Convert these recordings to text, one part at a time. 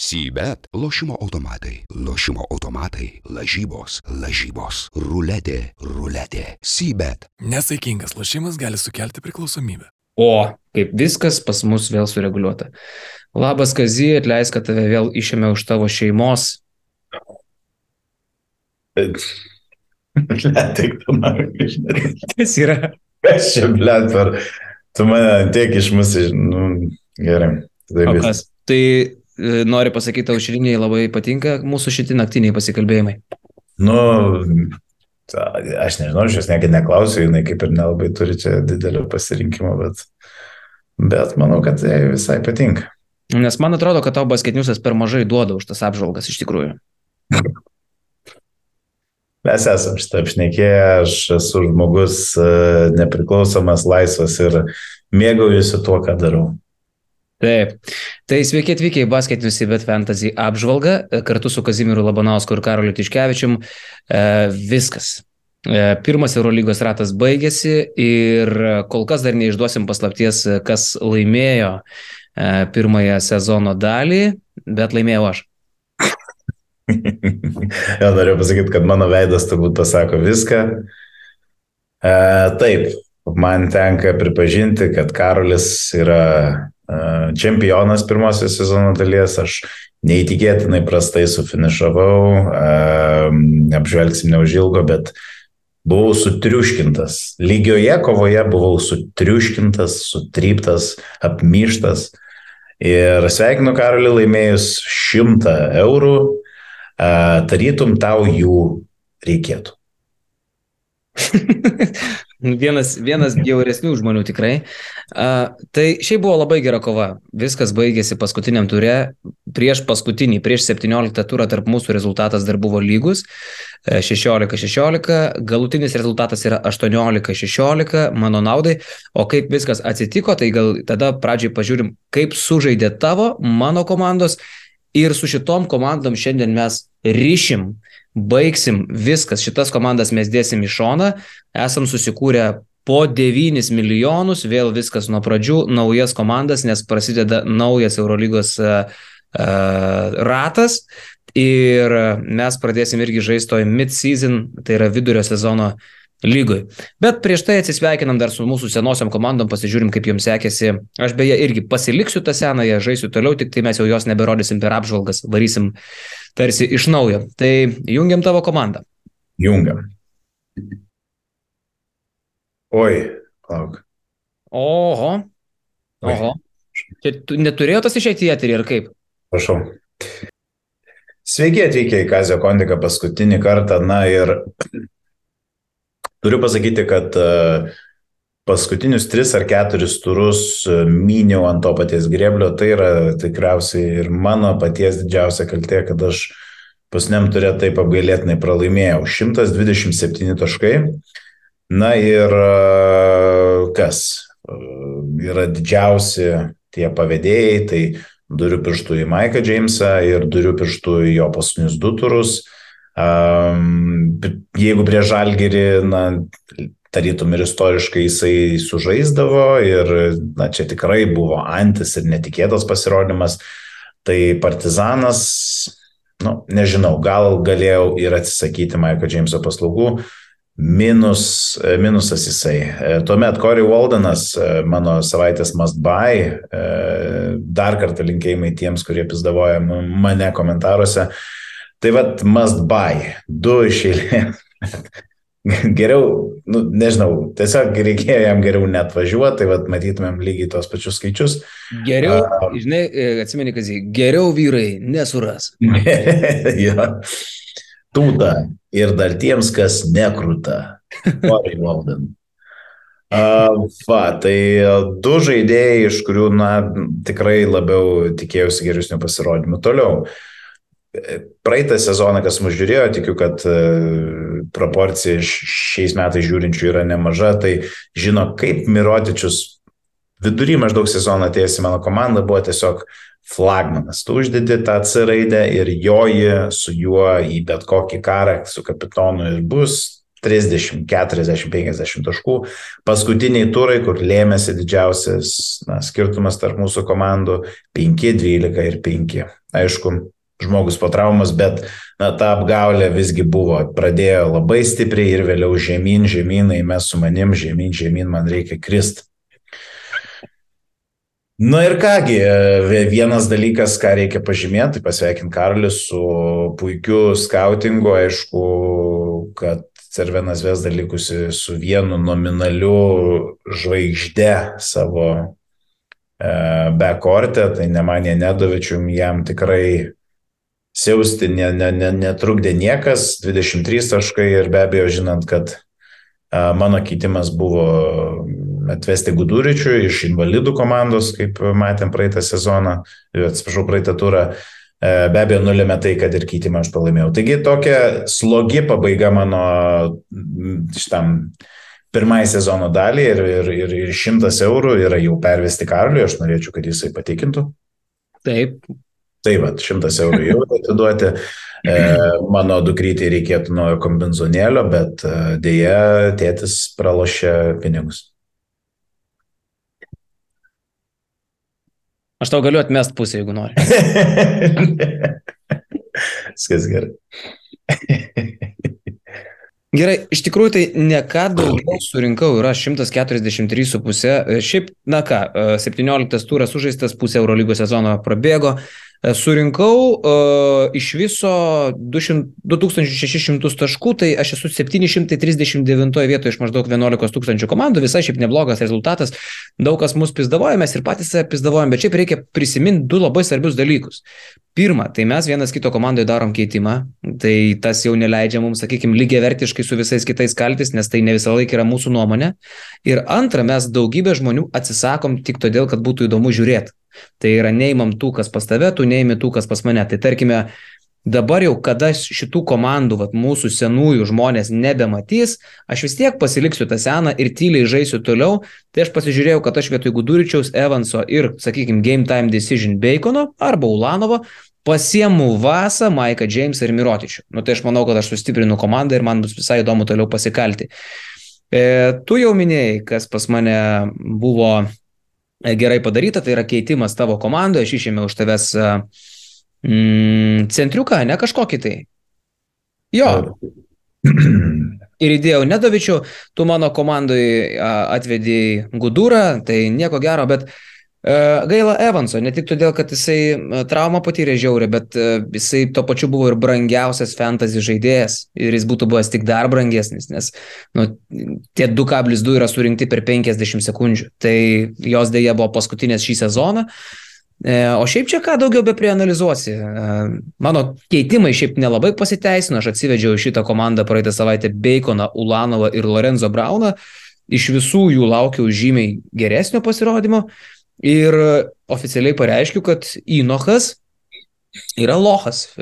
Sybet - lošimo automatai, lošimo automatai, lažybos, lažybos, ruletė, ruletė. Sybet. Nesaikingas lošimas gali sukelti priklausomybę. O, kaip viskas pas mus vėl sureguliuota. Labas, Kazy, atleisk, kad tave vėl išėmė už tavo šeimos. Tik tu man žinai. Kas yra? Kas čia, blėt, per... Tu mane tiek išmusi, nu, gerai. Tai? Tai noriu pasakyti, aušriniai labai patinka mūsų šitie naktiniai pasikalbėjimai. Nu, aš nežinau, aš jos niekada neklausiu, jinai kaip ir nelabai turi čia didelio pasirinkimo, bet, bet manau, kad jai visai patinka. Nes man atrodo, kad tau basketniusas per mažai duoda už tas apžvalgas iš tikrųjų. Mes esam šitą apšnekėję, aš esu žmogus e, nepriklausomas, laisvas ir mėgaujuosi tuo, ką darau. Taip. Tai sveiki atvykę į basketinius į Bet Fantasy apžvalgą e, kartu su Kazimiru Labanausku ir Karoliu Tiškevičium. E, viskas. E, Pirmas Eurolygos ratas baigėsi ir kol kas dar neišduosim paslapties, e, kas laimėjo e, pirmąją sezono dalį, bet laimėjau aš. ja, noriu pasakyti, kad mano veidas turbūt pasako viską. E, taip, man tenka pripažinti, kad Karolis yra e, čempionas pirmosios sezono dalies. Aš neįtikėtinai prastai sufinišavau, apžvelgsim neužilgo, bet buvau sutriuškintas. Lygioje kovoje buvau sutriuškintas, sutryptas, apmyštas. Ir sveikinu Karolį laimėjus 100 eurų, tarytum tau jų reikėtų. vienas, vienas bjauresnių žmonių tikrai. Uh, tai šiaip buvo labai gera kova. Viskas baigėsi paskutiniam ture. Prieš paskutinį, prieš 17 turą tarp mūsų rezultatas dar buvo lygus. e, 16-16. Galutinis rezultatas yra 18-16 mano naudai. O kaip viskas atsitiko, tai gal tada pradžiai pažiūrim, kaip sužaidė tavo, mano komandos. Ir su šitom komandom šiandien mes ryšim, baigsim viskas. Šitas komandas mes dėsim į šoną esam susikūrę po 9 milijonus, vėl viskas nuo pradžių, naujas komandas, nes prasideda naujas Eurolygos uh, uh, ratas ir mes pradėsim irgi žaisti toj mid-season, tai yra vidurio sezono lygoj. Bet prieš tai atsisveikinam dar su mūsų senosiam komandom, pasižiūrim, kaip jums sekėsi. Aš beje irgi pasiliksiu tą senąją, žaisiu toliau, tik tai mes jau jos neberodysim per apžvalgas, varysim tarsi iš naujo. Tai jungiam tavo komandą. Jungiam. Oi, lauk. Oho. Oho. Čia tu neturėjo tas išeiti į eterį ar kaip? Prašau. Sveiki atvykę į Kazio Kondiką paskutinį kartą. Na ir turiu pasakyti, kad e, paskutinius tris ar keturis turus e, myniau ant to paties greblio. Tai yra tikriausiai ir mano paties didžiausia kaltė, kad aš pasniam turė taip apgailėtinai pralaimėjau. 127 taškai. Na ir e, kas? E, Yra didžiausi tie pavėdėjai, tai duriu pirštų į Maiką Džeimsą ir duriu pirštų į jo paskutinius du turus. Um, jeigu prie Žalgerį, na, tarytum ir istoriškai jisai sužaisdavo ir, na, čia tikrai buvo antis ir netikėtas pasirodymas, tai Partizanas, nu, nežinau, gal galėjau ir atsisakyti Maiko Džeimso paslaugų, minus, minusas jisai. E, Tuomet Corey Waldenas, e, mano savaitės must buy, e, dar kartą linkėjimai tiems, kurie pizdavoja mane komentaruose. Tai vad must buy, du iš eilės. Geriau, nu, nežinau, tiesiog reikėjo jam geriau net važiuoti, tai vad matytumėm lygiai tos pačius skaičius. Geriau, žinai, e, atsimeni, kad geriau vyrai nesuras. jo. Tūda ir dar tiems, kas nekrūta. Corey Walden. Uh, va, tai du žaidėjai, iš kurių, na, tikrai labiau tikėjausi geresnių pasirodymų. Toliau. Praeitą sezoną, kas mus žiūrėjo, tikiu, kad uh, proporcija šiais metais žiūrinčių yra nemaža, tai žino, kaip Mirotičius vidury maždaug sezoną atėjęs į mano komandą buvo tiesiog flagmanas. Tu uždedi tą C raidę ir joji su juo į bet kokį karą, su kapitonu ir bus 30, 40, 50 taškų. Paskutiniai turai, kur lėmėsi didžiausias na, skirtumas tarp mūsų komandų - 5, 12 ir 5. Aišku, žmogus po traumas, bet na, ta apgaulė visgi buvo. Pradėjo labai stipriai ir vėliau žemyn, žemynai, mes su manim, žemyn, žemyn, man reikia krist. Na ir kągi, vienas dalykas, ką reikia pažymėti, tai pasveikinti Karlius su puikiu skautingu, aišku, kad Cervenas Vesda likusi su vienu nominaliu žvaigžde savo e, bekorte, tai nemanė nedovičium, jam tikrai siausti ne, ne, ne, netrukdė niekas, 23 taškai ir be abejo žinant, kad mano keitimas buvo atvesti Guduričių iš invalidų komandos, kaip matėm praeitą sezoną, atsiprašau, praeitą turą, e, be abejo nulėmė tai, kad ir keitimą aš pralaimėjau. Taigi tokia slogi pabaiga mano šitam pirmai sezono dalį ir, ir, ir, ir šimtas eurų yra jau pervesti Karliui, aš norėčiau, kad jisai patikintų. Taip. Tai va, šimtas eurų jau atiduoti. E, mano dukrytį reikėtų naujo kombinzonėlio, bet e, dėja tėtis pralošė pinigus. Aš tau galiu atmest pusę, jeigu nori. Viskas gerai. Gerai, iš tikrųjų tai ne ką daugiau surinkau, yra 143,5. Šiaip, na ką, 17 turas sužaistas, pusė Eurolygos sezono prabėgo. Surinkau uh, iš viso 200, 2600 taškų, tai aš esu 739 vietoje iš maždaug 11 tūkstančių komandų, visai šiaip neblogas rezultatas. Daug kas mus pizdavojame, ir patys pizdavojame, bet šiaip reikia prisiminti du labai svarbius dalykus. Pirma, tai mes vienas kito komandoje darom keitimą, tai tas jau neleidžia mums, sakykime, lygiai vertiškai su visais kitais kaltis, nes tai ne visą laiką yra mūsų nuomonė. Ir antra, mes daugybę žmonių atsisakom tik todėl, kad būtų įdomu žiūrėti. Tai yra neimam tų, kas pas tave, tu neimi tų, kas pas mane. Tai tarkime, dabar jau, kada šitų komandų, vat, mūsų senųjų žmonės nebematys, aš vis tiek pasiliksiu tą seną ir tyliai žaisiu toliau. Tai aš pasižiūrėjau, kad aš vietoj Guduričiaus, Evanso ir, sakykime, Game Time Decision Bacono arba Ulanovo pasiemu Vasą, Maiką Jamesą ir Mirotičių. Nu, tai aš manau, kad aš sustiprinu komandą ir man bus visai įdomu toliau pasikalti. E, tu jau minėjai, kas pas mane buvo gerai padaryta, tai yra keitimas tavo komandoje, aš išėmiau už tavęs e, mm, centriuką, ne kažkokį tai. Jo. Ir įdėjau Nedovičių, tu mano komandai atvedėjai Gudūrą, tai nieko gero, bet uh, E, gaila Evanso, ne tik todėl, kad jisai e, traumą patyrė žiaurį, bet e, jisai tuo pačiu buvo ir brangiausias fantasy žaidėjas ir jis būtų buvęs tik dar brangesnis, nes nu, tie 2,2 yra surinkti per 50 sekundžių. Tai jos dėja buvo paskutinės šį sezoną. O šiaip čia ką daugiau be prianalizuosi. Mano keitimai šiaip nelabai pasiteisino, aš atsivedžiau šitą komandą praeitą savaitę Baconą, Ulanovą ir Lorenzo Brauną. Iš visų jų laukiau žymiai geresnio pasirodymo. Ir oficialiai pareiškiu, kad Inochas yra lohas.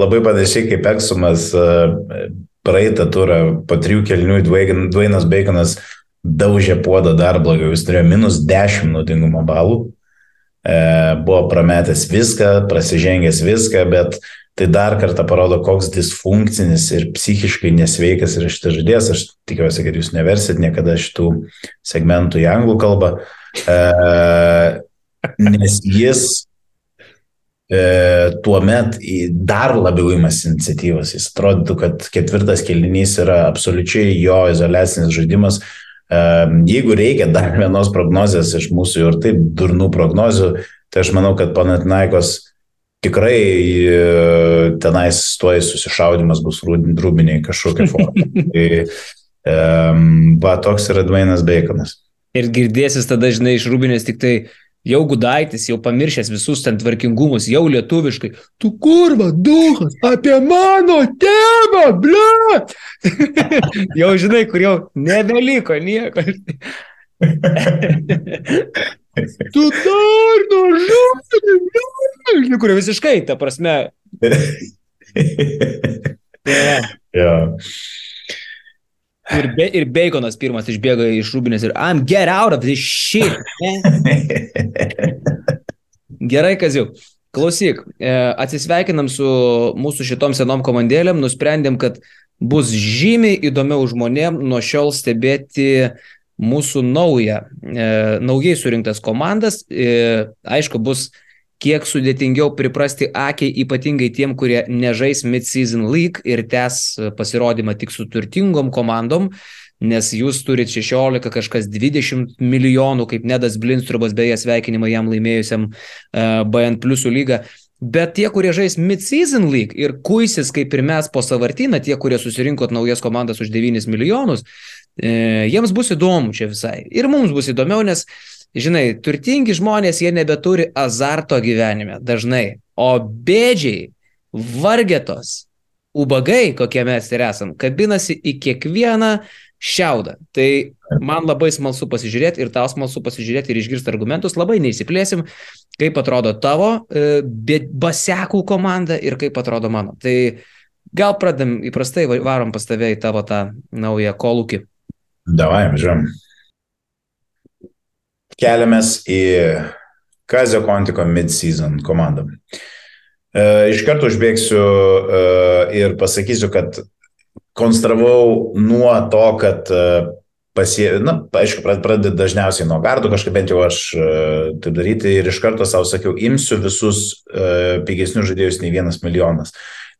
Labai panašiai kaip Eksumas praeitą turą po trijų kelnių Dvainas Baconas daužė puodą dar blogiau, jis turėjo minus 10 naudingumo balų, buvo prametęs viską, prasižengęs viską, bet Tai dar kartą parodo, koks disfunkcinis ir psichiškai nesveikas yra šitas žaidėjas. Aš tikiuosi, kad jūs neversit niekada šitų segmentų į anglų kalbą, e, nes jis e, tuo met dar labiau imasi iniciatyvas. Jis atrodytų, kad ketvirtas kelinys yra absoliučiai jo izolacinis žaidimas. E, jeigu reikia dar vienos prognozijos iš mūsų ir taip durnų prognozių, tai aš manau, kad Panatinaikos tikrai e, tenais tuoj susišaudimas bus rūbiniai kažkokia forma. tai, um, va, toks yra Dvainas Beikonas. Ir girdėsis tada, žinai, iš rūbinės tik tai jau gudaitis, jau pamiršęs visus ten tvarkingumus, jau lietuviškai. Tu kurva, duhas, apie mano tėvą, ble! jau žinai, kur jau nebeliko nieko. tu dar nužudai, kur visiškai, ta prasme. ja. ja. Ir, be, ir Baconas pirmas išbėga iš rūbinės ir I'm get out of this shit. Gerai, Kaziu. klausyk, e, atsisveikinam su mūsų šitom senom komandėlėm, nusprendėm, kad bus žymiai įdomiau žmonėm nuo šiol stebėti mūsų naują, e, naujai surinktas komandas. E, aišku, bus kiek sudėtingiau priprasti akiai, ypatingai tiem, kurie nežais Mid-Season League ir tęs pasirodymą tik su turtingom komandom, nes jūs turit 16, kažkas 20 milijonų, kaip Nedas Blinstrubas, beje, sveikinimą jam laimėjusiam uh, BN Pliusų lygą. Bet tie, kurie žais Mid-Season League ir kuisis kaip ir mes po savartyną, tie, kurie susirinkot naujas komandas už 9 milijonus, e, jiems bus įdomu čia visai. Ir mums bus įdomiau, nes, žinai, turtingi žmonės, jie nebeturi azarto gyvenime dažnai, o bėdžiai, vargetos, ubagai, kokie mes ir esam, kabinasi į kiekvieną šiaudą. Tai man labai smalsu pasižiūrėti ir tau smalsu pasižiūrėti ir išgirsti argumentus, labai neįsiplėsim, kaip atrodo tavo e, basekų komanda ir kaip atrodo mano. Tai gal pradam įprastai varom pas tave į tavo tą naują kolūkį. Davai, važiuojam. Keliamės į Kazio Kontiko mid-season komandą. E, iš karto užbėgsiu e, ir pasakysiu, kad konstravau nuo to, kad e, pasie, na, aišku, pradeda dažniausiai nuo gardų, kažkaip bent jau aš e, taip daryti ir iš karto savo sakiau, imsiu visus uh, pigesnius žaidėjus nei vienas milijonas,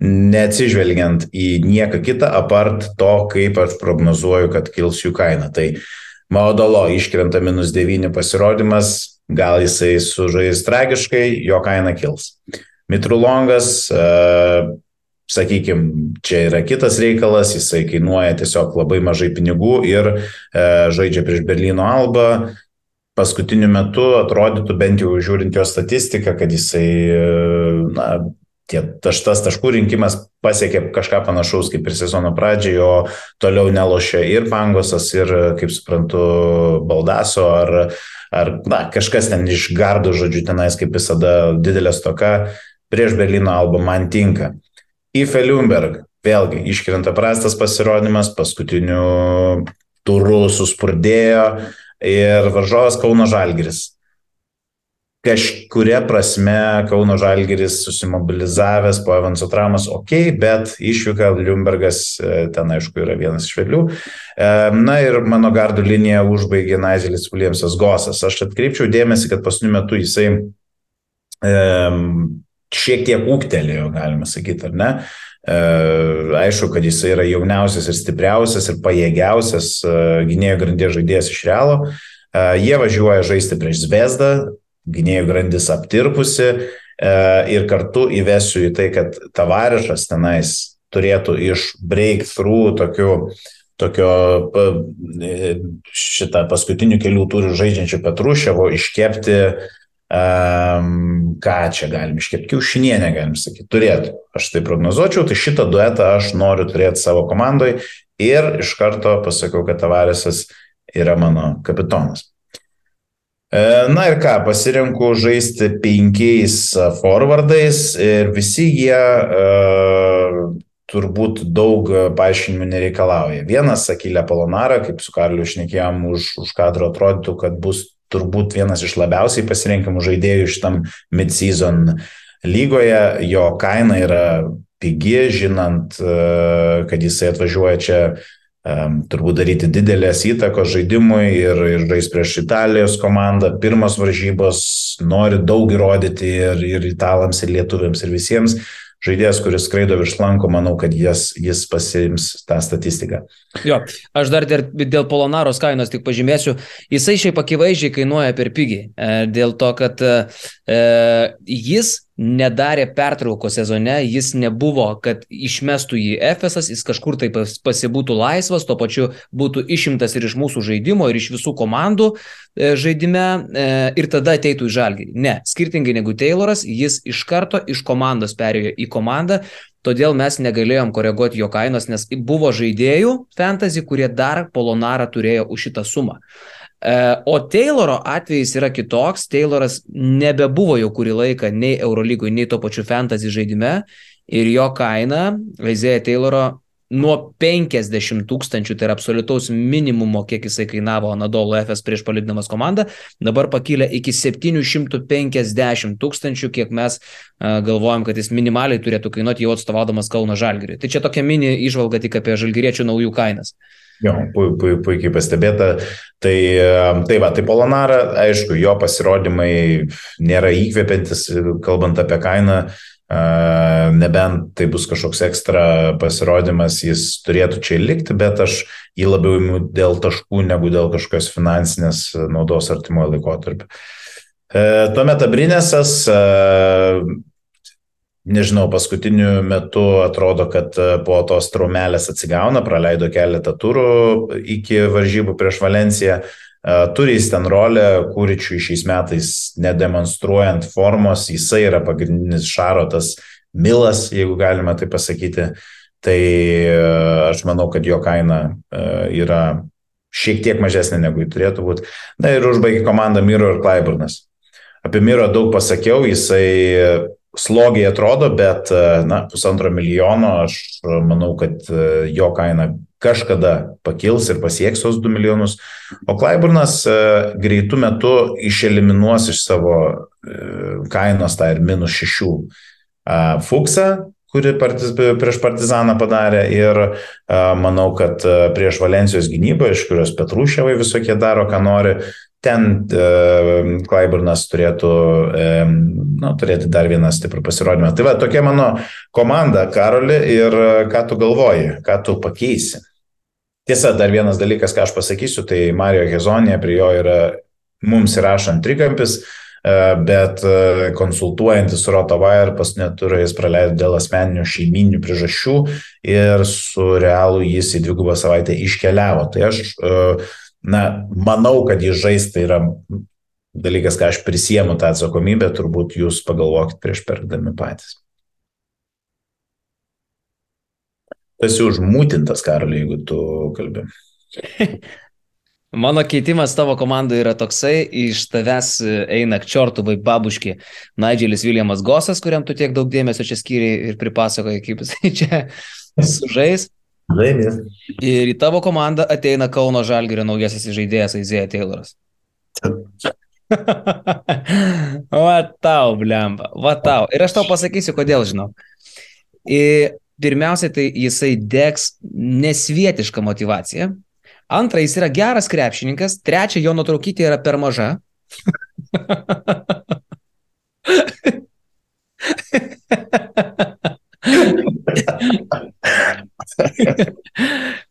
neatsižvelgiant į nieką kitą, apart to, kaip aš prognozuoju, kad kils jų kaina. Tai Maudolo iškrenta minus 9 pasirodymas, gal jisai sužais tragiškai, jo kaina kils. Mitrulongas uh, sakykime, čia yra kitas reikalas, jisai kainuoja tiesiog labai mažai pinigų ir e, žaidžia prieš Berlyno albą. Paskutiniu metu atrodytų bent jau žiūrint jo statistiką, kad jisai, e, na, tie taštas taškų rinkimas pasiekė kažką panašaus kaip ir sezono pradžioje, o toliau nelošia ir Pangosas, ir, kaip suprantu, Baldaso, ar, ar na, kažkas ten iš gardų, žodžiu, tenais kaip visada didelė stoka prieš Berlyno albą man tinka. Ife Liumberg, vėlgi iškrenta prastas pasirodymas, paskutiniu turu suspurdėjo ir varžovas Kauno Žalgiris. Kažkuria prasme Kauno Žalgiris susimobilizavęs po Evanso traumas, ok, bet išvyka Liumbergas, e, ten aišku yra vienas iš vėlių. E, na ir mano gardų liniją užbaigė Naizelis Williamsas Gosas. Aš atkreipčiau dėmesį, kad paskutiniu metu jisai šiek tiek ūktelėjo, galima sakyti, ar ne? E, aišku, kad jis yra jauniausias ir stipriausias ir pajėgiausias e, gynėjų grandies žaidėjas iš Realo. E, jie važiuoja žaisti prieš Zvezdą, gynėjų grandis aptirpusi ir kartu įvesiu į tai, kad Tavarišas tenais turėtų iš breakthrough tokių tokio šitą paskutinių kelių turių žaidžiančių Petruševo iškepti uh, Um, ką čia galim iškepti, kiaušinienę galim sakyti, turėtų. Aš tai prognozuočiau, tai šitą duetą aš noriu turėti savo komandai ir iš karto pasakau, kad Tavaresas yra mano kapitonas. E, na ir ką, pasirinku žaisti penkiais forwardais ir visi jie uh, turbūt daug paaiškinimų nereikalauja. Vienas, Akilė Polonara, kaip su Karliu šnekėjom, už, už kadro atrodytų, kad bus turbūt vienas iš labiausiai pasirinkamų žaidėjų šitam mid-season lygoje. Jo kaina yra pigi, žinant, e, kad jisai atvažiuoja čia um, turbūt daryti didelės įtakos žaidimui ir, ir žais prieš Italijos komandą. Pirmos varžybos nori daug įrodyti ir, ir italams, ir lietuviams, ir visiems žaidėjas, kuris skraido virš lanko, manau, kad jis, jis pasiims tą statistiką. Jo, aš dar dėl, Polonaros kainos tik pažymėsiu, jisai šiaip akivaizdžiai kainuoja per pigiai, e, dėl to, kad e, jis nedarė pertrauko sezone, jis nebuvo, kad išmestų jį Efesas, jis kažkur tai pasibūtų laisvas, tuo pačiu būtų išimtas ir iš mūsų žaidimo, ir iš visų komandų e, žaidime e, ir tada ateitų į žalgį. Ne, skirtingai negu Tayloras, jis iš karto iš komandos perėjo į komandą, todėl mes negalėjom koreguoti jo kainos, nes buvo žaidėjų fantasy, kurie dar Polonarą turėjo už šitą sumą. E, o Tayloro atvejis yra kitoks. Tayloras nebebuvo jau kurį laiką nei Eurolygoje, nei to pačiu fantasy žaidime. Ir jo kaina, Aizėja Tayloro nuo 50 tūkstančių, tai yra absoliutaus minimumo, kiek jisai kainavo Anadolu FS prieš palidinamas komandą, dabar pakilė iki 750 tūkstančių, kiek mes uh, galvojam, kad jis minimaliai turėtų kainuoti jau atstovaudamas Kauno Žalgiriui. Tai čia tokia mini išvalga tik apie Žalgiriečių naujų kainas. Jo, pu, pu, puikiai pastebėta. Tai, tai va, tai Polonara, aišku, jo pasirodymai nėra įkvepiantis, kalbant apie kainą. Nebent tai bus kažkoks ekstra pasirodymas, jis turėtų čia likti, bet aš jį labiau imu dėl taškų negu dėl kažkokios finansinės naudos artimojo laikotarpio. E, tuomet Abrinėsas nežinau, paskutiniu metu atrodo, kad e, po tos traumelės atsigauna, praleido keletą turų iki varžybų prieš Valenciją. E, turi jis ten rolę, kūričiui šiais metais nedemonstruojant formos, jisai yra pagrindinis šarotas Milas, jeigu galima tai pasakyti. Tai e, aš manau, kad jo kaina yra šiek tiek mažesnė negu jį turėtų būti. Na ir užbaigė komandą Miro ir Klaiburnas. Apie Miro daug pasakiau, jisai slogiai atrodo, bet na, pusantro milijono aš manau, kad e, jo kaina kažkada pakils ir pasieks tos 2 milijonus. O Klaiburnas e, greitų metų išeliminuos iš savo e, kainos tą ir minus 6 fuksą, kuri partiz, prieš partizaną padarė ir manau, kad prieš Valencijos gynybą, iš kurios Petruševai visokie daro, ką nori, ten Klaiburnas turėtų, e, nu, turėti dar vieną stiprų pasirodymą. Tai va, tokia mano komanda, Karoli, ir ką tu galvoji, ką tu pakeisi. Tiesa, dar vienas dalykas, ką aš pasakysiu, tai Mario Hezonė, prie jo yra mums įrašant trikampis, e, bet e, konsultuojantis su Rotavair paskutinė turą jis praleido dėl asmeninių šeiminių priežasčių ir su realu jis į dvigubą savaitę iškeliavo. Tai aš uh, na, manau, kad jį žaisti yra dalykas, ką aš prisiemu tą atsakomybę, turbūt jūs pagalvokit prieš perdami patys. Tas jau užmūtintas, Karaliai, jeigu tu kalbė. Mano keitimas tavo komandai yra toksai, iš tavęs eina kčiortuvai babuški Nigelis Williamas Gosas, kuriam tu tiek daug dėmesio čia skyriai ir pripasakoji, kaip jis čia sužais. Laimės. Ir į tavo komandą ateina Kauno Žalgirio naujasis žaidėjas Aizėja Tayloras. va tau, blemba, va tau. Ir aš tau pasakysiu, kodėl žinau. Ir pirmiausia, tai jisai degs nesvietišką motivaciją. Antra, jis yra geras krepšininkas. Trečia, jo nuotraukytė yra per maža.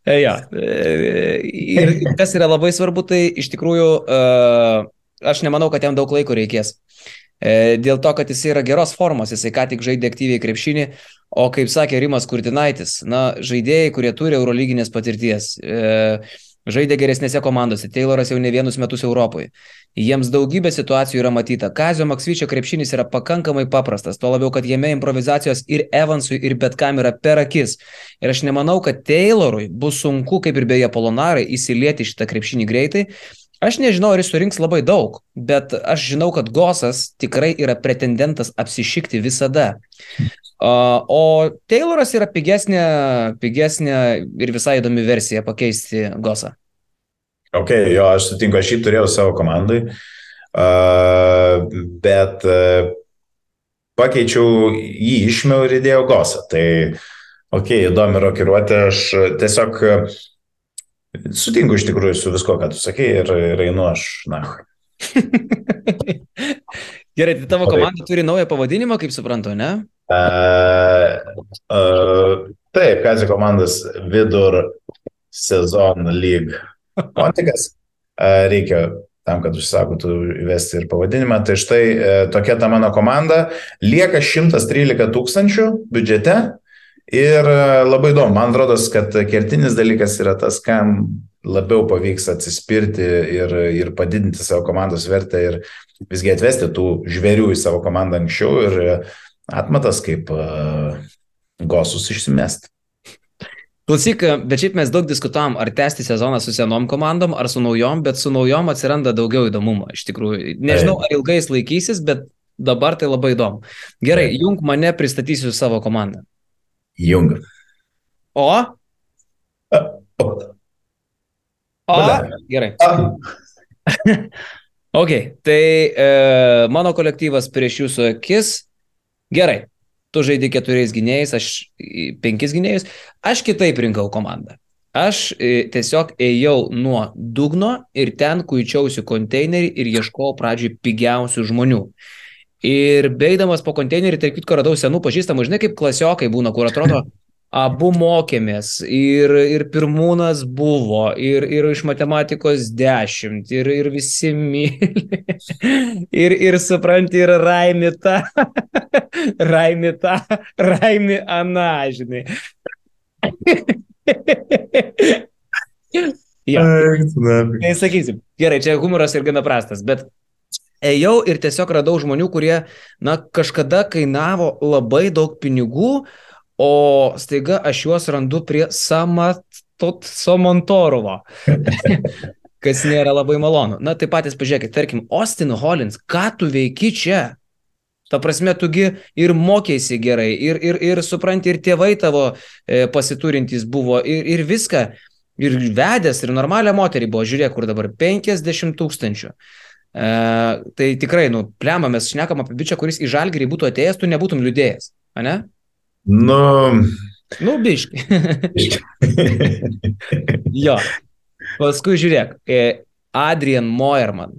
ja. Ir kas yra labai svarbu, tai iš tikrųjų aš nemanau, kad jam daug laiko reikės. E, dėl to, kad jis yra geros formos, jisai ką tik žaidė aktyviai krepšinį, o kaip sakė Rimas Kurtinaitis, na, žaidėjai, kurie turi eurolyginės patirties, e, žaidė geresnėse komandose, Tayloras jau ne vienus metus Europoje. Jiems daugybė situacijų yra matyta. Kazio Maksvyčio krepšinis yra pakankamai paprastas, tuo labiau, kad jame improvizacijos ir Evansui, ir bet kam yra per akis. Ir aš nemanau, kad Taylorui bus sunku, kaip ir beje Polonarai, įsilieti šitą krepšinį greitai. Aš nežinau, ar jis surinks labai daug, bet aš žinau, kad Gosas tikrai yra pretendentas apsišikti visada. O Tayloras yra pigesnė, pigesnė ir visai įdomi versija pakeisti Gosą. Ok, jo, aš sutinku, aš jį turėjau savo komandai, uh, bet uh, pakeičiau jį, išmiau ir įdėjau Gosą. Tai, ok, įdomi rokiruotė, aš tiesiog sutinku iš tikrųjų su visko, ką tu sakai ir, ir einu aš, na. Gerai, tai tavo komanda turi naują pavadinimą, kaip suprantu, ne? Uh, uh, taip, Kazio komandas vidur sezon lyg. Pontikas uh, reikia tam, kad užsakotų įvesti ir pavadinimą. Tai štai tokia ta mano komanda. Lieka 113 tūkstančių biudžete. Ir labai įdomu, man atrodo, kad kertinis dalykas yra tas, kam labiau pavyks atsispirti ir, ir padidinti savo komandos vertę ir visgi atvesti tų žvėrių į savo komandą anksčiau. Ir atmatas kaip uh, gosus išsimesti. Klausyk, bet šiaip mes daug diskutavom, ar tęsti sezoną su senom komandom, ar su naujom, bet su naujom atsiranda daugiau įdomumo. Iš tikrųjų, nežinau, ar ilgai jis laikysis, bet dabar tai labai įdomu. Gerai, jung mane pristatysiu savo komandą. Jung. O, O, Bale. gerai. A, Ok, tai e, mano kolektyvas prieš jūsų akis. Gerai, tu žaidži keturiais gynėjais, aš penkis gynėjus. Aš kitaip rinkau komandą. Aš tiesiog ėjau nuo dugno ir ten kuičiausi konteinerį ir ieškojau pradžioj pigiausių žmonių. Ir beigdamas po konteinerį, tarp kitko, radau senų pažįstamų, žinai, kaip klasiokai būna, kur atrodo, abu mokėmės ir, ir pirmūnas buvo, ir, ir iš matematikos 10, ir, ir visi myli. Ir, ir supranti, ir raimi tą, raimi tą, raimi aną, žinai. ja. Tai sakysim, gerai, čia humoras ir gana prastas, bet ėjau ir tiesiog radau žmonių, kurie, na, kažkada kainavo labai daug pinigų, o staiga aš juos randu prie Samatot Somontorovo. kas nėra labai malonu. Na, tai patys pažiūrėkit, tarkim, Austin Hollins, ką tu veiki čia? Ta prasme, tugi ir mokėsi gerai, ir, ir, ir supranti, ir tėvai tavo e, pasiturintys buvo, ir, ir viską, ir vedęs, ir normalią moterį buvo, žiūrėk, kur dabar 50 tūkstančių. E, tai tikrai, nu, plema, mes šnekam apie bičią, kuris į žalgerį būtų atėjęs, tu nebūtum liūdėjęs, ne? Nu, Nu, biški. jo. Paskui žiūrėk, e, Adrian Moerman.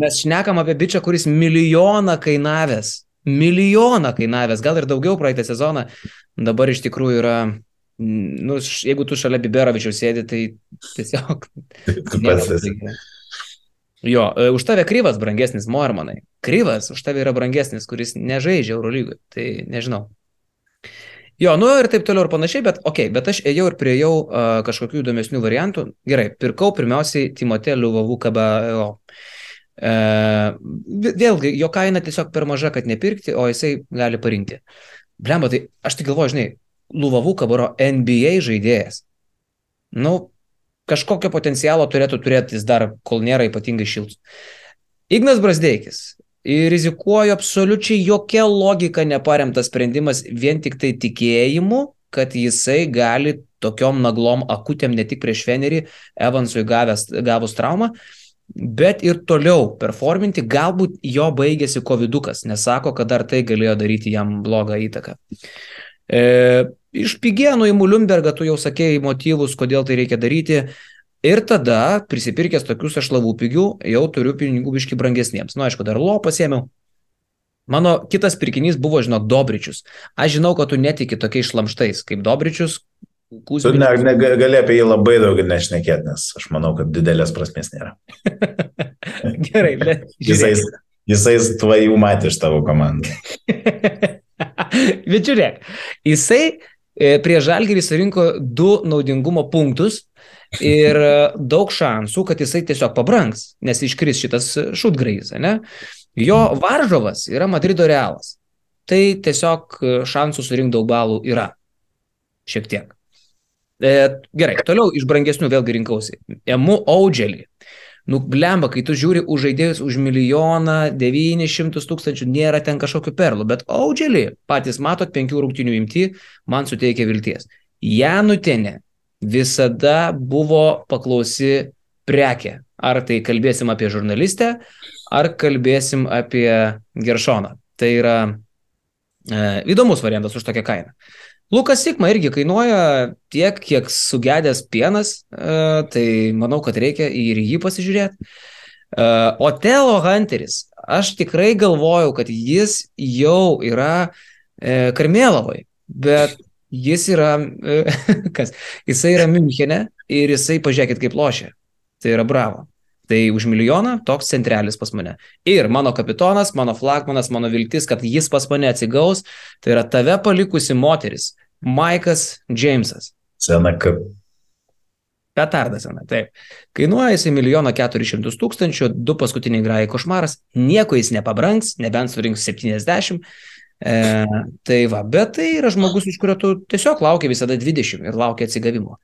Mes šnekam apie bičią, kuris milijoną kainavęs. Milijoną kainavęs, gal ir daugiau praeitą sezoną. Dabar iš tikrųjų yra, nu, jeigu tu šalia Biberovičiaus sėdi, tai tiesiog... tu pats esi. Jo, e, už tave kryvas brangesnis, Moermanai. Kryvas už tave yra brangesnis, kuris nežaidžia Eurolygui. Tai nežinau. Jo, nu ir taip toliau ir panašiai, bet okei, okay, bet aš ėjau ir priejau uh, kažkokių įdomesnių variantų. Gerai, pirkau pirmiausiai Timotė Liuvavų KBO. Uh, vėlgi, jo kaina tiesiog per maža, kad nepirkti, o jisai gali parinkti. Blemba, tai aš tik galvoju, žinai, Liuvavų KBO NBA žaidėjas. Nu, kažkokio potencialo turėtų turėti jis dar, kol nėra ypatingai šiltas. Ignas Brasdeikis. Ir rizikuoju absoliučiai jokia logika neparemtas sprendimas vien tik tai tikėjimu, kad jisai gali tokiom naglom akutėm ne tik prieš Fenerį, Evansui gavęs, gavus traumą, bet ir toliau performinti, galbūt jo baigėsi covidukas, nes sako, kad dar tai galėjo daryti jam blogą įtaką. E, iš pigienų į Muliumbergą tu jau sakėjai motyvus, kodėl tai reikia daryti. Ir tada, prisipirkęs tokius aš lavų pigių, jau turiu pinigų biški brangesniems. Na, nu, aišku, dar lo pasėmiau. Mano kitas pirkinys buvo, žinok, Dobričius. Aš žinau, kad tu netiki tokiais šlamštais kaip Dobričius. Tu ne, ne, gali apie jį labai daug nešnekėti, nes aš manau, kad didelės prasmės nėra. Gerai, bet. Jisai, jisai tvajų matė iš tavo komandą. bet žiūrėk, jisai e, prie Žalgirį surinko du naudingumo punktus ir e, daug šansų, kad jisai tiesiog pabranks, nes iškris šitas šutgrajus, ne? Jo varžovas yra Madrido realas. Tai tiesiog e, šansų surinkti daug balų yra. Šiek tiek. E, gerai, toliau iš brangesnių vėlgi rinkausi. Emu Audželį. Nu, blemba, kai tu žiūri už žaidėjus už milijoną, 900 tūkstančių, nėra ten kažkokių perlų, bet Audželį, patys matot, penkių rungtinių imti, man suteikia vilties. Janutenė visada buvo paklausi prekė. Ar tai kalbėsim apie žurnalistę, ar kalbėsim apie Geršoną. Tai yra e, įdomus variantas už tokią kainą. Lukas Sikma irgi kainuoja tiek, kiek sugedęs pienas, e, tai manau, kad reikia ir jį pasižiūrėti. E, o Telo Hunteris, aš tikrai galvojau, kad jis jau yra e, Karmėlavai, bet jis yra, kas, jisai yra Münchene ir jisai, pažiūrėkit, kaip lošia. Tai yra bravo. Tai už milijoną toks centrelis pas mane. Ir mano kapitonas, mano flagmanas, mano viltis, kad jis pas mane atsigaus, tai yra tave palikusi moteris, Maikas Džeimsas. Sena kaip. Petardas sena, taip. Kainuoja jisai milijoną keturis šimtus tūkstančių, du paskutiniai grai košmaras, nieko jis nepabranks, nebent surinks 70. E, tai va, bet tai yra žmogus, iš kurio tu tiesiog laukia visada 20 ir laukia atsigavimo.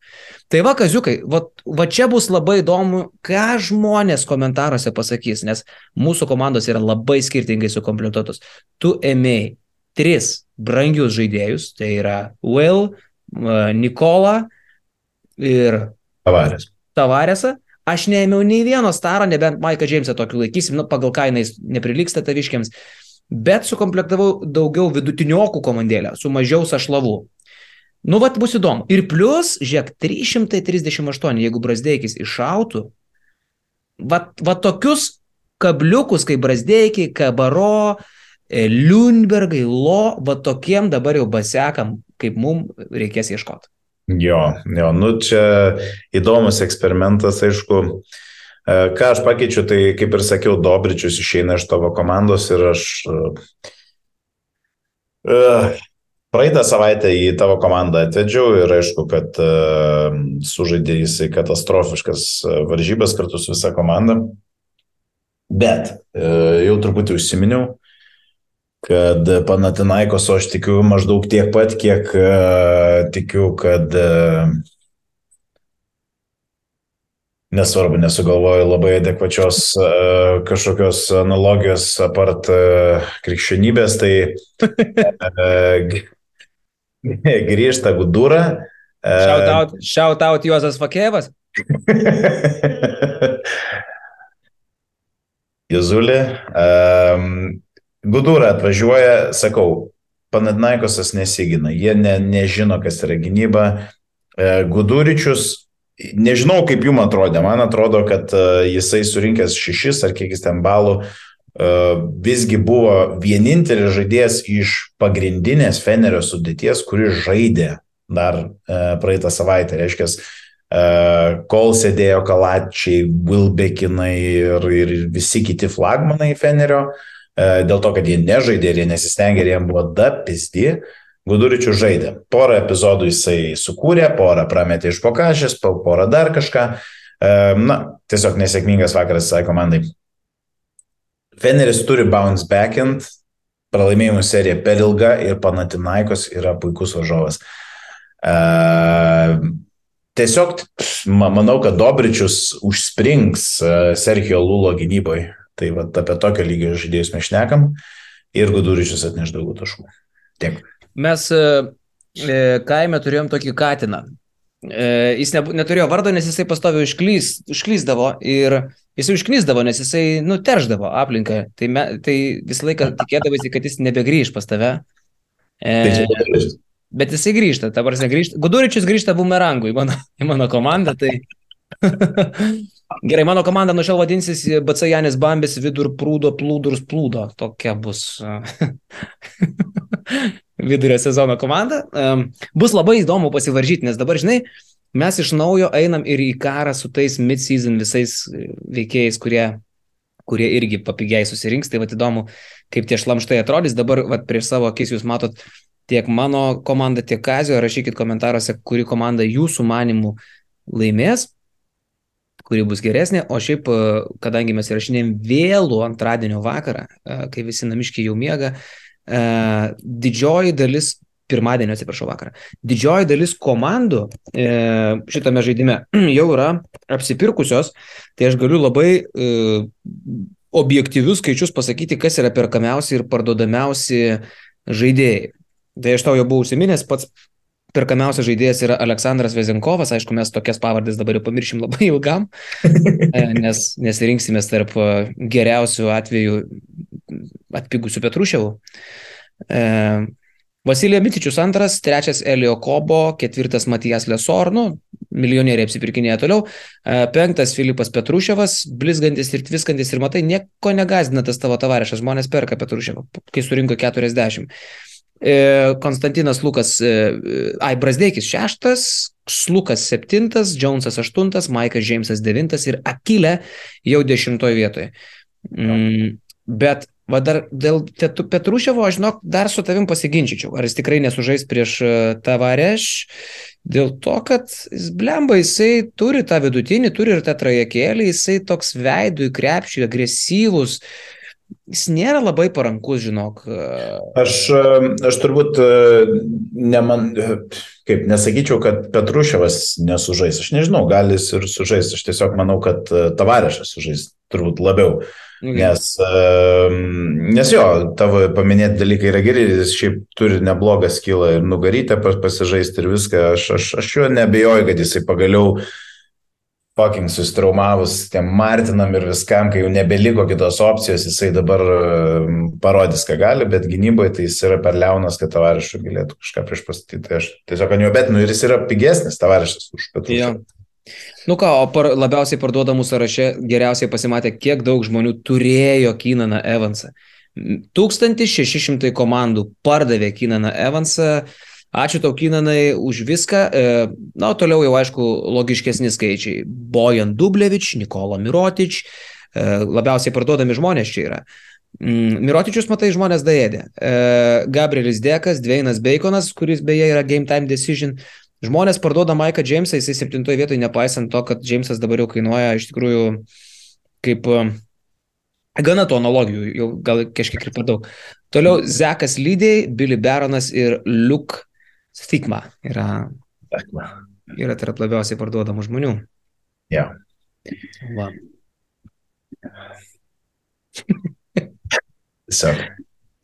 Tai va, kaziukai, va, va čia bus labai įdomu, ką žmonės komentaruose pasakys, nes mūsų komandos yra labai skirtingai sukomplektuotos. Tu ėmėjai tris brangius žaidėjus, tai yra Will, Nikola ir Tavarės. Tavaresą, aš neėmiau nei vieno staro, nebent Maiką Džeimsą tokį laikysim, nu, pagal kainą jis neprilyksta taviškiams, bet sukomplektavau daugiau vidutiniokų komandėlę, su mažiau sašlavų. Nu, vat bus įdomu. Ir plus, žiūrėk, 338, jeigu Brasdeikis iššautų, vat, vat tokius kabliukus kaip Brasdeikiai, Kabaro, e, Liunbergai, Lo, va tokiem dabar jau basekam, kaip mum reikės ieškoti. Jo, jo, nu čia įdomus eksperimentas, aišku. E, ką aš pakeičiu, tai kaip ir sakiau, Dobričius išeina iš tavo komandos ir aš uh, praeitą savaitę į tavo komandą atvedžiau ir aišku, kad sužaidė jisai katastrofiškas varžybas kartu su visa komanda. Bet jau truputį užsiminiau, kad Panatinaikos aš tikiu maždaug tiek pat, kiek tikiu, kad nesvarbu, nesugalvoju labai adekvačios uh, kažkokios analogijos apart uh, krikščionybės, tai uh, grįžta Gudūra. Shout out, shout out Juozas Fakėvas. Jezulė. Um, Gudūra atvažiuoja, sakau, Panatnaikosas nesigina, jie ne, nežino, kas yra gynyba. Guduričius, nežinau, kaip jums atrodė, man atrodo, kad jisai surinkęs šešis ar kiek jis ten balų, visgi buvo vienintelis žaidėjas iš pagrindinės Fenerio sudėties, kuris žaidė dar praeitą savaitę. Reiškia, kol sėdėjo Kalačiai, Wilbekinai ir, ir visi kiti flagmanai Fenerio, dėl to, kad jie nežaidė ir jie nesistengė ir jiems buvo da pizdi, Guduričių žaidė. Porą epizodų jisai sukūrė, porą prametė iš pokašės, porą dar kažką. Na, tiesiog nesėkmingas vakaras visai komandai. Feneris turi bounce backend, pralaimėjimų serija per ilga ir Panatinaikos yra puikus varžovas. Tiesiog manau, kad Dobričius užsprings Serhijo Lulo gynyboje. Tai va, apie tokio lygio žaidėjus mes šnekam ir Guduričius atneš daugiau taškų. Tiek. Mes e, kaime turėjom tokį katiną. E, jis ne, neturėjo vardo, nes jisai pastoviai užklys, užklysdavo ir jisai užknysdavo, nes jisai, nu, terždavo aplinką. Tai, me, tai visą laiką tikėdavosi, kad jis nebegrįž pas tave. E, bet jisai grįžta, ta prasme, grįžta. Guduričius grįžta bumerangų į mano, į mano komandą, tai Gerai, mano komanda nuo šiol vadinsis BC Janis Bambis vidur prūdo plūdurs plūdo. Tokia bus vidurio sezono komanda. Um, bus labai įdomu pasivaržyti, nes dabar, žinai, mes iš naujo einam ir į karą su tais mid-season visais veikėjais, kurie, kurie irgi papigiai susirinks. Tai vad įdomu, kaip tie šlamštai atrodys. Dabar vat, prieš savo akis jūs matot tiek mano komanda, tiek Kazio. Rašykit komentaruose, kuri komanda jūsų manimų laimės kuri bus geresnė, o šiaip, kadangi mes įrašinėjom vėlų antradienio vakarą, kai visi namiškiai jau miega, didžioji dalis, pirmadienio atsiprašau vakarą, didžioji dalis komandų šitame žaidime jau yra apsipirkusios, tai aš galiu labai objektyvius skaičius pasakyti, kas yra perkamiausi ir parduodamiausi žaidėjai. Tai aš tau jau buvau užsiminęs, pats perkamiausias žaidėjas yra Aleksandras Vezinkovas, aišku, mes tokias pavardės dabar jau pamiršim labai ilgam, nes nesirinksimės tarp geriausių atvejų atpigusių Petruševų. E, Vasilija Mitičius antras, trečias Elio Kobo, ketvirtas Matijas Lesor, nu, milijonieriai apsipirkinėja toliau, e, penktas Filipas Petruševas, blizgantis ir tviskantis ir matai, nieko negazina tas tavo tavarešas, žmonės perka Petruševą, kai surinko 40. Konstantinas Lukas, ai, Brasdeikis šeštas, Slukas septintas, Jonesas aštuntas, Maikas Džeimsas devintas ir Akilė jau dešimtoje vietoje. Mm, bet va dar dėl Petruševo, aš žinok, dar su tavim pasiginčyčiau, ar jis tikrai nesužais prieš Tavareš, dėl to, kad jis blemba, jisai turi tą vidutinį, turi ir tą trajekėlį, jisai toks veidų į krepšį, agresyvus, jis nėra labai parankus, žinok. Aš, aš turbūt neman, kaip nesakyčiau, kad Petruševas nesužais. Aš nežinau, gal jis ir sužais. Aš tiesiog manau, kad Tavarešas sužais turbūt labiau. Okay. Nes, nes jo, tavo paminėti dalykai yra geri, jis šiaip turi neblogą skilą ir nugarytę pasižaisti ir viską. Aš, aš, aš juo nebejoju, kad jisai pagaliau fucking sustraumavus tiem Martinam ir viskam, kai jau nebeliko kitos opcijos, jisai dabar um, parodys, ką gali, bet gynyboje tai jis yra per liaunas, kad tavarišų galėtų kažką prieš pastatyti. Tai aš tiesiog ant jo bet, nu ir jis yra pigesnis tavarišas už Petrus. Jo. Nu ką, o par, labiausiai parduodamų sąraše geriausiai pasimatė, kiek daug žmonių turėjo Kynaną Evansą. 1600 komandų pardavė Kynaną Evansą. Ačiū tau, Kinanai, už viską. E, na, toliau jau, aišku, logiškesni skaičiai. Bojan Dublevič, Nikola Mirotič, e, labiausiai parduodami žmonės čia yra. Mm, Mirotičius, matai, žmonės daėdė. E, Gabrielis Dekas, Dveinas Baconas, kuris beje yra Game Time Decision. Žmonės parduoda Maiką Jamesą, jisai septintoje vietoje, nepaisant to, kad Jamesas dabar jau kainuoja iš tikrųjų kaip Gana tų analogijų, jau gal kažkiek ir per daug. Toliau Zekas Lydėjai, Billy Baronas ir Luke Stigma yra, yra tarp labiausiai parduodamų žmonių. Ja. Va. Tiesiog.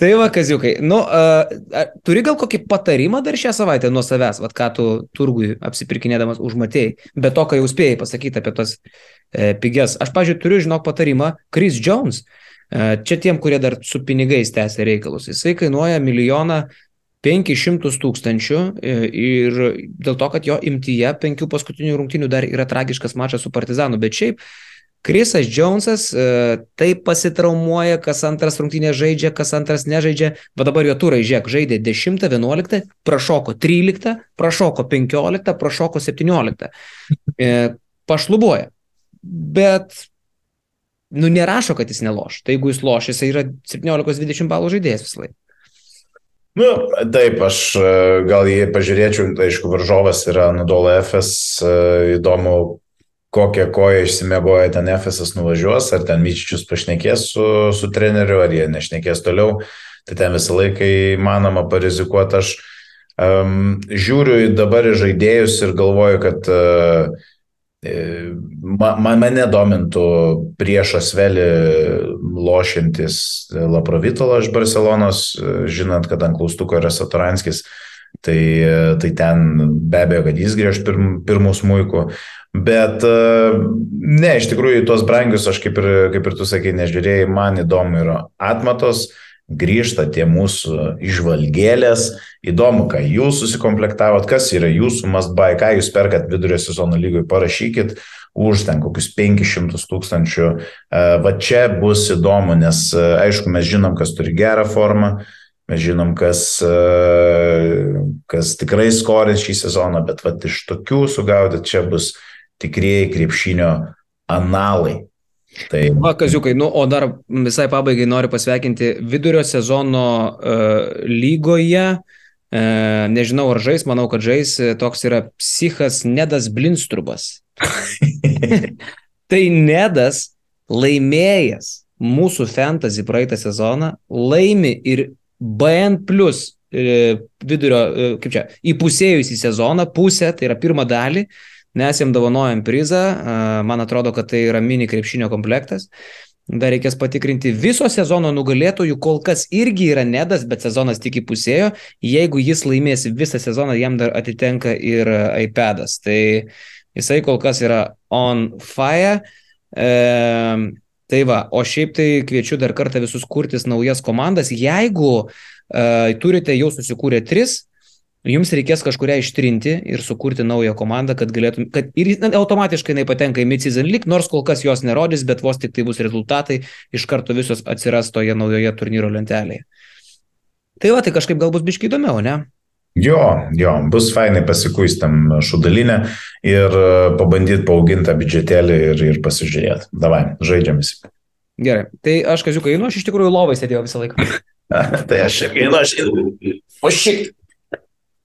Tai va, kaziukai, nu, uh, turi gal kokį patarimą dar šią savaitę nuo savęs, vad ką tu turgui apsipirkinėdamas užmatėjai, be to, ką jau spėjai pasakyti apie tos e, pigias. Aš, pažiūrėjau, turiu, žinok, patarimą, Chris Jones, e, čia tiem, kurie dar su pinigais tęsia reikalus, jisai kainuoja milijoną 500 tūkstančių e, ir dėl to, kad jo imtyje penkių paskutinių rungtinių dar yra tragiškas mačas su Partizanu, bet šiaip Krisas Jonesas e, taip pasitraumuoja, kas antras rungtynė žaidžia, kas antras nežaidžia, bet dabar jo turai žiūrėk, žaidė 10, 11, prašoko 13, prašoko 15, prašoko 17. E, pašlubuoja. Bet, nu, nerašo, kad jis neloš. Tai jeigu jis loš, jis yra 17-20 balų žaidėjas visą laiką. Nu, taip, aš e, gal jį pažiūrėčiau, aišku, varžovas yra Nudola FS, e, įdomu, kokią koją išsimiegoja ten Efesas nuvažiuos, ar ten Myčičius pašnekės su, su treneriu, ar jie nešnekės toliau. Tai ten visą laiką įmanoma parizikuoti. Aš um, žiūriu dabar į žaidėjus ir galvoju, kad uh, Man, mane domintų priešas vėlį lošintis Laprovitolo iš Barcelonos, žinant, kad ant klaustuko yra Satoranskis, tai, tai ten be abejo, kad jis grįž pirm, pirmų smūkų. Bet ne, iš tikrųjų, tuos brangius aš kaip ir, kaip ir tu sakai, nežiūrėjai, man įdomu yra atmatos, grįžta tie mūsų išvalgėlės, įdomu, ką jūs susikomplektavot, kas yra jūsų buy, ką jūs perkat vidurio sezono lygoj, parašykit už ten kokius 500 tūkstančių. Va čia bus įdomu, nes aišku, mes žinom, kas turi gerą formą, mes žinom, kas, kas tikrai skorins šį sezoną, bet va iš tokių sugaudyti čia bus tikrieji krepšinio analai. Tai... Va, kaziukai, nu, o dar visai pabaigai noriu pasveikinti vidurio sezono uh, lygoje. Uh, nežinau, ar žais, manau, kad žais, toks yra psichas Nedas Blinstrubas. tai Nedas laimėjęs mūsų fantasy praeitą sezoną, laimi ir BN plus e, vidurio, kaip čia, įpusėjusį sezoną, pusę, tai yra pirmą dalį, Mes jam dovanojam prizą, man atrodo, kad tai yra mini krepšinio komplektas. Dar reikės patikrinti viso sezono nugalėtojų, kol kas irgi yra nedas, bet sezonas tik įpusėjo. Jeigu jis laimės visą sezoną, jam dar atitenka ir iPadas. Tai jisai kol kas yra on fire. E, tai va, o šiaip tai kviečiu dar kartą visus kurtis naujas komandas. Jeigu e, turite jau susikūrę tris, Jums reikės kažkuria ištrinti ir sukurti naują komandą, kad galėtum, kad ir na, automatiškai jinai patenka į mid-season league, nors kol kas jos nerodys, bet vos tik tai bus rezultatai, iš karto visos atsiras toje naujoje turnyro lentelėje. Tai va, tai kažkaip gal bus biškai įdomiau, ne? Jo, jo, bus fainai pasikuistam šudalinę ir e, pabandyti paauginti biudžetėlį ir, ir pasižiūrėti. Davai, žaidžiam visi. Gerai, tai aš kaziukai, nu aš iš tikrųjų lovai sėdėjau visą laiką. tai aš irgi, nu aš. O šiek